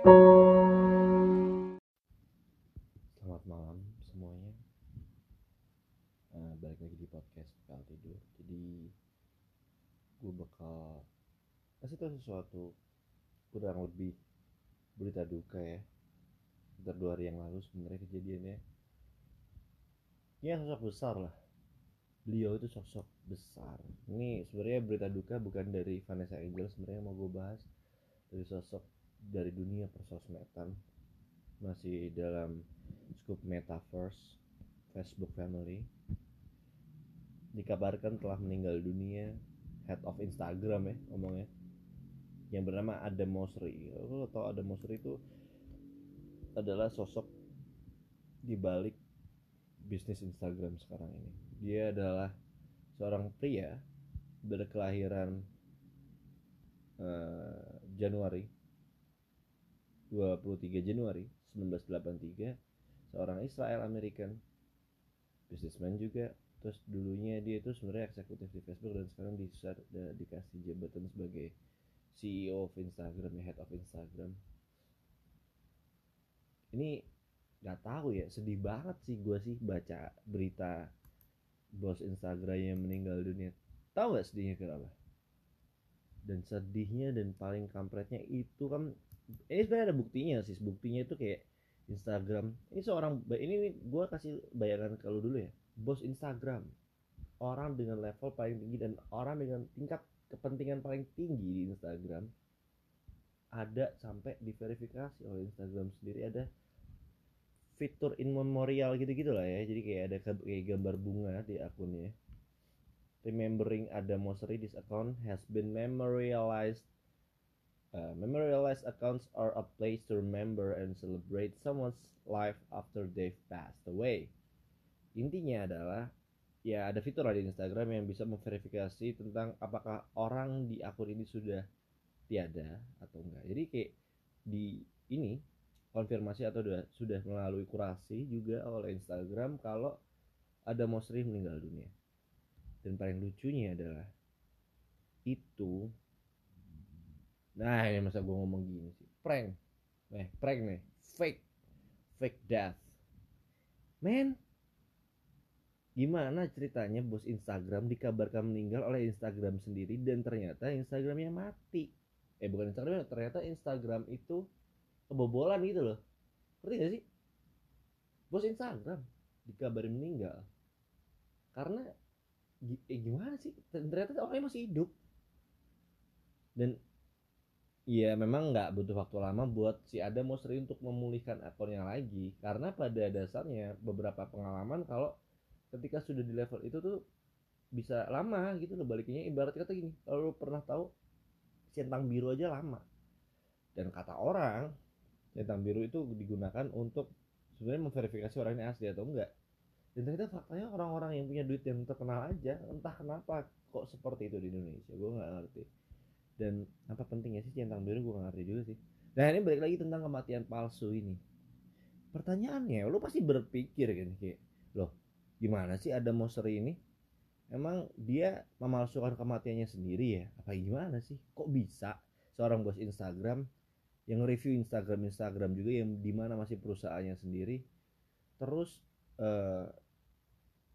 Selamat malam semuanya. Eh, balik lagi di podcast Bekal. Jadi gue bakal kasih tahu sesuatu kurang lebih berita duka ya. Sekitar dua hari yang lalu sebenarnya kejadiannya. Ya sosok besar lah. Beliau itu sosok besar. Ini sebenarnya berita duka bukan dari Vanessa Angel sebenarnya mau gue bahas dari sosok dari dunia persosmedan masih dalam skup metaverse Facebook Family. Dikabarkan telah meninggal dunia head of Instagram ya ngomongnya. Yang bernama Adam Mosseri lo tau Adam Mosseri itu adalah sosok di balik bisnis Instagram sekarang ini. Dia adalah seorang pria berkelahiran eh, Januari 23 Januari 1983 seorang Israel American businessman juga. Terus dulunya dia itu sebenarnya eksekutif di Facebook dan sekarang di, dikasih jabatan sebagai CEO of Instagram head of Instagram. Ini nggak tahu ya sedih banget sih gue sih baca berita bos Instagram yang meninggal dunia. Tahu gak sedihnya kenapa? Dan sedihnya dan paling kampretnya itu kan ini sebenarnya ada buktinya sih. Buktinya itu kayak Instagram. Ini seorang ini gue kasih bayangan kalau dulu ya. Bos Instagram. Orang dengan level paling tinggi dan orang dengan tingkat kepentingan paling tinggi di Instagram ada sampai diverifikasi oleh Instagram sendiri. Ada fitur in memorial gitu-gitu lah ya. Jadi kayak ada kayak gambar bunga di akunnya. Remembering Adam Mosseri this account has been memorialized uh, memorialized accounts are a place to remember and celebrate someone's life after they've passed away. Intinya adalah ya ada fitur di Instagram yang bisa memverifikasi tentang apakah orang di akun ini sudah tiada atau enggak. Jadi kayak di ini konfirmasi atau sudah, sudah melalui kurasi juga oleh Instagram kalau ada Mosri meninggal dunia. Dan paling lucunya adalah itu nah ini masa gue ngomong gini sih prank. Nih prank nih fake. Fake death. Men gimana ceritanya bos Instagram dikabarkan meninggal oleh Instagram sendiri dan ternyata Instagramnya mati? Eh bukan Instagram ternyata Instagram itu kebobolan gitu loh. Ngerti gak sih? Bos Instagram dikabarin meninggal karena eh, gimana sih? Ternyata orangnya masih hidup. Dan ya memang nggak butuh waktu lama buat si Adam mau sering untuk memulihkan akunnya lagi. Karena pada dasarnya beberapa pengalaman kalau ketika sudah di level itu tuh bisa lama gitu loh baliknya ibarat kata gini kalau pernah tahu centang biru aja lama. Dan kata orang centang biru itu digunakan untuk sebenarnya memverifikasi orang ini asli atau enggak. Dan ternyata faktanya orang-orang yang punya duit yang terkenal aja entah kenapa kok seperti itu di Indonesia gue nggak ngerti dan apa pentingnya sih centang biru gue nggak ngerti juga sih. Nah ini balik lagi tentang kematian palsu ini. Pertanyaannya lo pasti berpikir kan kayak loh gimana sih ada monster ini? Emang dia memalsukan kematiannya sendiri ya? Apa gimana sih? Kok bisa seorang bos Instagram yang review Instagram Instagram juga yang di mana masih perusahaannya sendiri terus uh,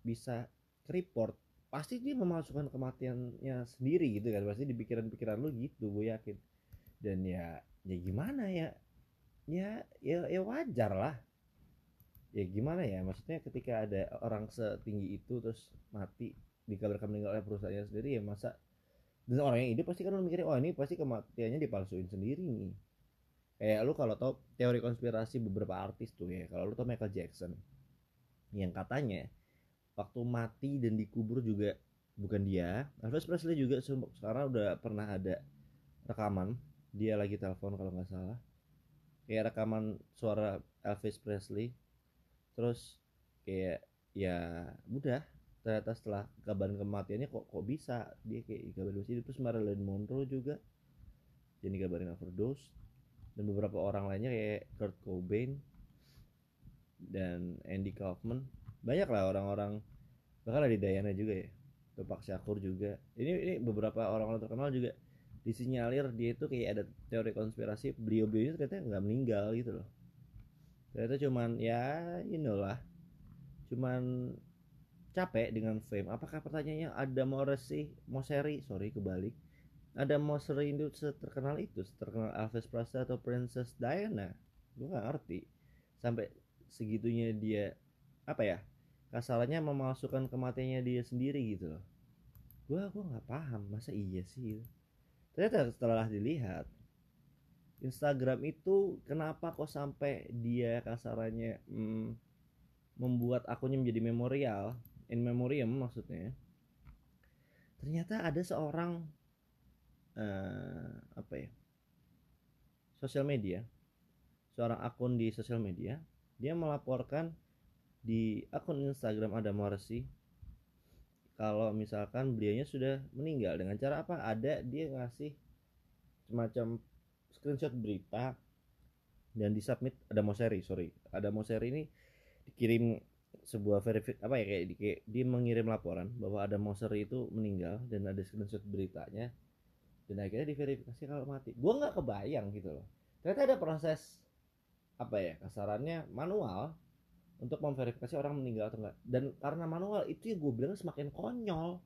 bisa report pasti dia memasukkan kematiannya sendiri gitu kan. Pasti di pikiran-pikiran lu gitu gue yakin. Dan ya ya gimana ya? Ya ya, ya wajar lah. Ya gimana ya? Maksudnya ketika ada orang setinggi itu terus mati dikabarkan meninggal oleh perusahaannya sendiri ya masa? Dan orang yang hidup pasti kan lu mikirnya oh ini pasti kematiannya dipalsuin sendiri nih. Kayak lu kalau tau teori konspirasi beberapa artis tuh ya kalau lu tau Michael Jackson yang katanya waktu mati dan dikubur juga bukan dia. Elvis Presley juga sekarang udah pernah ada rekaman. Dia lagi telepon kalau nggak salah. Kayak rekaman suara Elvis Presley. Terus kayak ya udah ternyata setelah kabar kematiannya kok kok bisa? Dia kayak kabar terus Marilyn Monroe juga jadi kabarin overdose. Dan beberapa orang lainnya kayak Kurt Cobain dan Andy Kaufman banyak lah orang-orang bahkan ada di Diana juga ya Tupac Shakur juga. Ini ini beberapa orang-orang terkenal juga disinyalir dia itu kayak ada teori konspirasi beliau beliau ternyata nggak meninggal gitu loh. Ternyata cuman ya you know lah. Cuman capek dengan fame. Apakah pertanyaannya ada mau resi mau seri? Sorry kebalik. Ada mau seri itu terkenal itu? Terkenal Elvis Presley atau Princess Diana? Gue gak ngerti. Sampai segitunya dia apa ya kasarannya memasukkan kematiannya dia sendiri gitu loh. Gue gue nggak paham masa iya sih ternyata setelah dilihat Instagram itu kenapa kok sampai dia kasarannya hmm, membuat akunnya menjadi memorial in memoriam maksudnya ternyata ada seorang uh, apa ya sosial media seorang akun di sosial media dia melaporkan di akun Instagram ada Morsi. Kalau misalkan beliaunya sudah meninggal dengan cara apa? Ada dia ngasih semacam screenshot berita dan disubmit. Ada Moseri sorry. Ada Moseri ini dikirim sebuah verifik apa ya kayak, di, kayak dia mengirim laporan bahwa ada Moseri itu meninggal dan ada screenshot beritanya. Dan akhirnya diverifikasi kalau mati. Gue nggak kebayang gitu loh. Ternyata ada proses apa ya kasarannya manual untuk memverifikasi orang meninggal atau enggak. Dan karena manual itu ya gue bilang semakin konyol.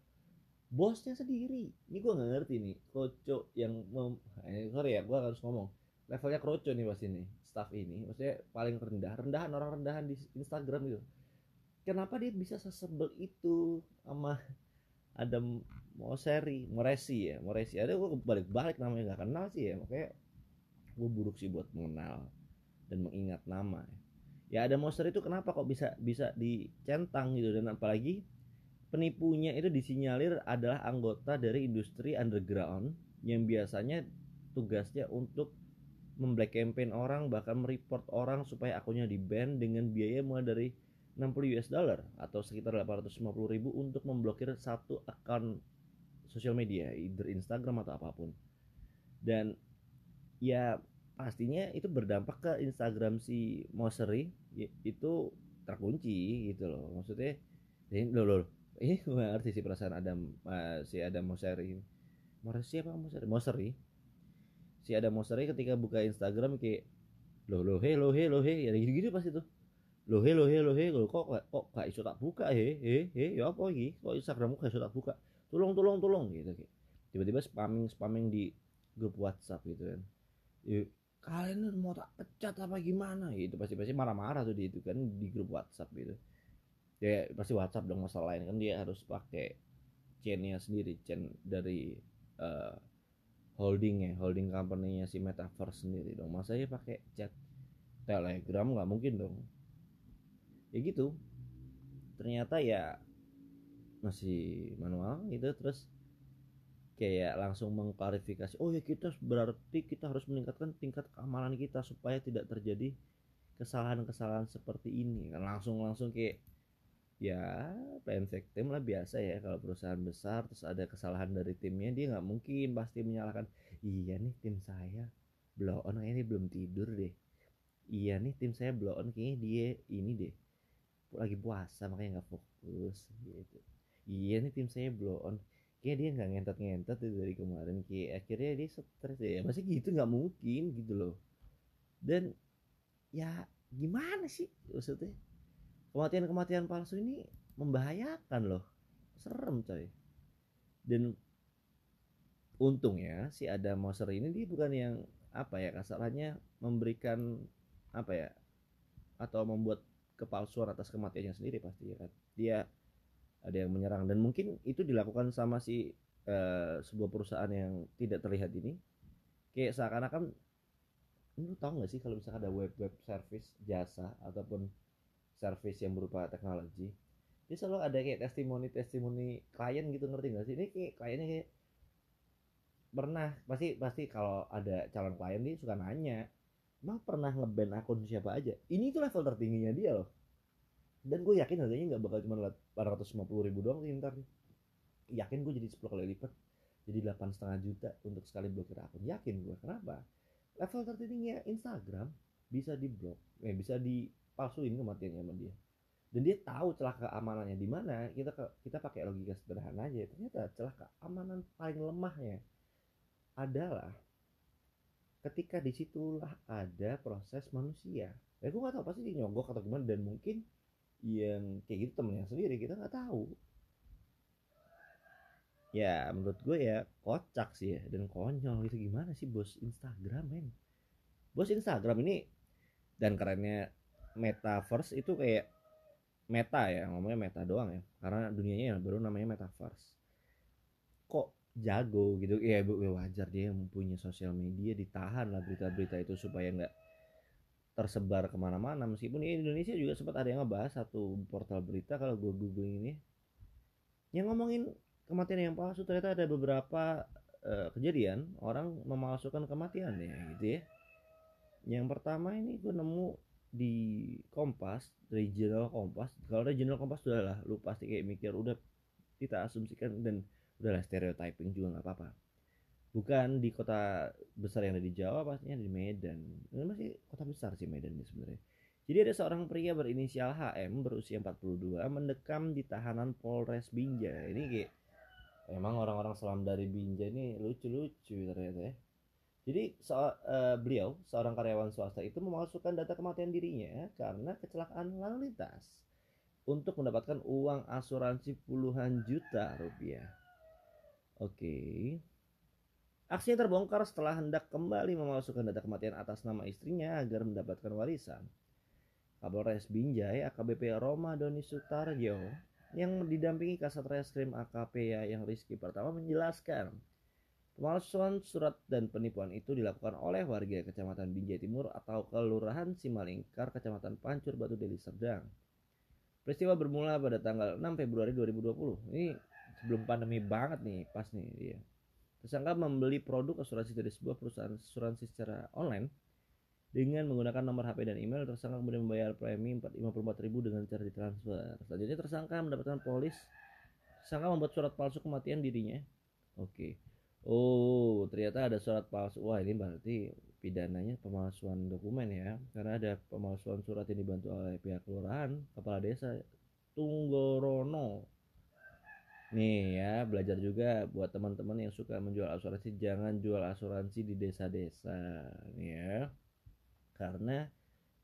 Bosnya sendiri. Ini gue nggak ngerti nih kroco yang mem eh, sorry ya gue harus ngomong. Levelnya kroco nih pas ini staff ini. Maksudnya paling rendah rendahan orang rendahan di Instagram gitu. Kenapa dia bisa sesebel itu sama ada Moseri Moresi ya Moresi. Ada gue balik-balik namanya nggak kenal sih ya. Makanya gue buruk sih buat mengenal dan mengingat nama ya ya ada monster itu kenapa kok bisa bisa dicentang gitu? Dan apalagi penipunya itu disinyalir adalah anggota dari industri underground yang biasanya tugasnya untuk memblack campaign orang bahkan mereport orang supaya akunnya di ban dengan biaya mulai dari 60 US dollar atau sekitar 850 ribu untuk memblokir satu akun sosial media either Instagram atau apa pun. Dan ya pastinya itu berdampak ke Instagram si Mosery itu terkunci gitu loh. Maksudnya ini lo lo ini gue ngerti sih perasaan Adam uh, si Adam Mosery Mosery siapa? Mosery Mosery si Adam Mosery ketika buka Instagram kayak lo lo he lo he lo he. Ya gitu gitu pasti tuh. Lo he lo he lo he. Lo kok kok gak iso tak buka? He he he ya apa lagi kok Instagrammu gak iso tak buka? Tolong tolong tolong gitu kayak. Tiba-tiba spamming spamming di grup WhatsApp gitu kan kalian mau tak pecat apa gimana? Itu pasti pasti marah-marah tuh di itu kan di grup WhatsApp gitu. Ya pasti WhatsApp dong masalah lain kan dia harus pakai chainnya sendiri chain dari uh, holding ya holding company-nya si Metaverse sendiri dong. Masa ya pakai chat Telegram? Nggak mungkin dong. Ya gitu. Ternyata ya masih manual gitu terus kayak langsung mengklarifikasi oh ya kita berarti kita harus meningkatkan tingkat keamanan kita supaya tidak terjadi kesalahan-kesalahan seperti ini. Kan langsung langsung kayak ya plan victim lah biasa ya kalau perusahaan besar terus ada kesalahan dari timnya dia nggak mungkin pasti menyalahkan iya nih tim saya blow on ini belum tidur deh. Iya nih tim saya blow on kayaknya dia ini deh lagi puasa makanya nggak fokus gitu. Iya nih tim saya blow on kayak dia nggak ngentot ngentot tuh dari kemarin kayak akhirnya dia stres ya masih gitu nggak mungkin gitu loh. Dan ya gimana sih maksudnya? Kematian kematian palsu ini membahayakan loh. Serem coy. Dan untung ya si ada monster ini dia bukan yang apa ya kasarannya memberikan apa ya atau membuat kepalsuan atas kematiannya sendiri pasti ya kan? Dia ada yang menyerang. Dan mungkin itu dilakukan sama si uh, sebuah perusahaan yang tidak terlihat ini. Kayak seakan-akan lu tau gak sih kalau misalkan ada web web service jasa ataupun service yang berupa teknologi dia selalu ada kayak testimoni testimoni klien gitu ngerti gak sih? Ini kayak kliennya kayak pernah pasti pasti kalau ada calon klien dia suka nanya emang pernah ngeban akun siapa aja? Ini tuh level tertingginya dia loh. Dan gue yakin harganya nggak bakal cuma 850 ribu doang sih ntar yakin gue jadi 10 kali lipat jadi delapan setengah juta untuk sekali blokir akun. Yakin gue kenapa? Level tertingginya Instagram bisa diblok eh bisa dipalsuin kematiannya sama dia. Dan dia tahu celah keamanannya di mana. Kita kita pakai logika sederhana aja. Ternyata celah keamanan paling lemahnya adalah ketika di situlah ada proses manusia. Ya gue gak tahu pasti dia nyogok atau gimana dan mungkin yang kayak gitu temennya sendiri kita nggak tahu. Ya menurut gue ya kocak sih ya dan konyol gitu. Gimana sih bos Instagram men? Bos Instagram ini dan kerennya metaverse itu kayak meta ya ngomongnya meta doang ya. Karena dunianya yang baru namanya metaverse. Kok jago gitu? Ya wajar dia yang mempunyai sosial media ditahan lah berita-berita itu supaya nggak tersebar ke mana-mana meskipun di Indonesia juga sempat ada yang ngebahas satu portal berita kalau gue googling ini. Yang ngomongin kematian yang palsu ternyata ada beberapa uh, kejadian orang memalsukan kematian ya gitu ya. Yang pertama ini gue nemu di Kompas regional Kompas. Kalau regional Kompas udah lah lu pasti kayak mikir udah kita asumsikan dan udahlah stereotyping juga nggak apa-apa bukan di kota besar yang ada di Jawa pastinya di Medan ini masih kota besar sih Medan ini sebenarnya jadi ada seorang pria berinisial HM berusia 42 mendekam di tahanan Polres Binjai ini kayak emang orang-orang selam dari Binjai ini lucu-lucu ternyata ya jadi so, uh, beliau seorang karyawan swasta itu memasukkan data kematian dirinya karena kecelakaan lalu lintas untuk mendapatkan uang asuransi puluhan juta rupiah. Oke. Aksinya terbongkar setelah hendak kembali memasukkan data kematian atas nama istrinya agar mendapatkan warisan. Kapolres Binjai AKBP Roma Doni Sutarjo yang didampingi Kasat Reskrim AKP ya yang Rizky pertama menjelaskan pemalsuan surat dan penipuan itu dilakukan oleh warga Kecamatan Binjai Timur atau Kelurahan Simalingkar Kecamatan Pancur Batu Deli Serdang. Peristiwa bermula pada tanggal 6 Februari 2020. Ini sebelum pandemi banget nih, pas nih dia. Tersangka membeli produk asuransi dari sebuah perusahaan asuransi secara online dengan menggunakan nomor HP dan email, tersangka kemudian membayar premi 54.000 dengan cara ditransfer. Selanjutnya tersangka mendapatkan polis. Tersangka membuat surat palsu kematian dirinya. Oke. Oh, ternyata ada surat palsu. Wah, ini berarti pidananya pemalsuan dokumen ya. Karena ada pemalsuan surat yang dibantu oleh pihak kelurahan, kepala desa Tunggorono. Nih ya, belajar juga buat teman-teman yang suka menjual asuransi, jangan jual asuransi di desa-desa. Nih ya. Karena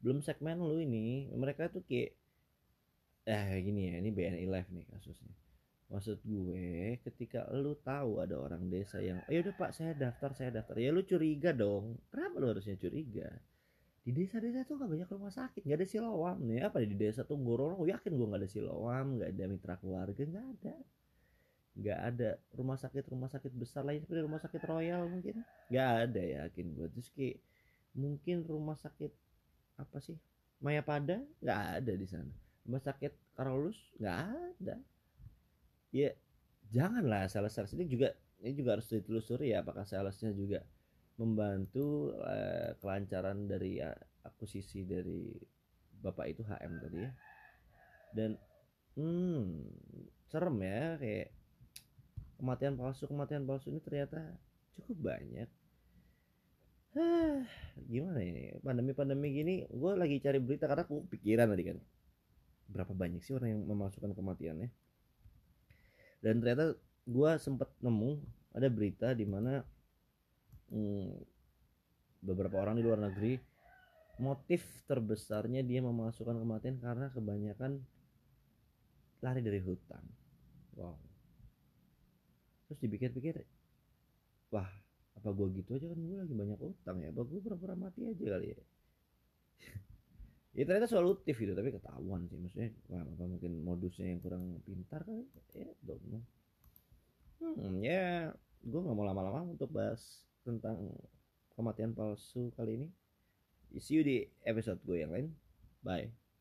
belum segmen lu ini mereka tuh kayak eh gini ya ini BNI live nih kasusnya. Maksud gue ketika lu tahu ada orang desa yang ayo udah pak saya daftar saya daftar. Ya lu curiga dong. Kenapa lu harusnya curiga? Di desa-desa tuh gak banyak rumah sakit gak ada silowam nih. Apa di desa tuh Ngororo yakin gue gak ada silowam gak ada mitra keluarga gak ada gak ada rumah sakit rumah sakit besar lain seperti rumah sakit royal mungkin? Gak ada yakin gue terus kayak mungkin rumah sakit apa sih? Mayapada? Nggak ada di sana. Rumah sakit Karolus? Nggak ada. Ya janganlah sales sales ini juga ini juga harus ditelusuri ya apakah salesnya juga membantu uh, kelancaran dari uh, akuisisi dari bapak itu HM tadi ya. Dan hmm serem ya kayak kematian palsu kematian palsu ini ternyata cukup banyak. Gimana ini? Pandemi-pandemi gini gue lagi cari berita karena aku pikiran tadi kan. Berapa banyak sih orang yang memasukkan kematiannya? Dan ternyata gue sempet nemu ada berita di mana hmm, beberapa orang di luar negeri motif terbesarnya dia memasukkan kematian karena kebanyakan lari dari hutang wow terus dipikir-pikir wah apa gue gitu aja kan? Gue lagi banyak utang ya apa gue pura-pura mati aja kali ya? Ya ternyata solutif gitu tapi ketahuan sih. Maksudnya wah apa mungkin modusnya yang kurang pintar kan ya don't know. Hmm ya gue nggak mau lama-lama untuk bahas tentang kematian palsu kali ini. See you di episode gue yang lain. Bye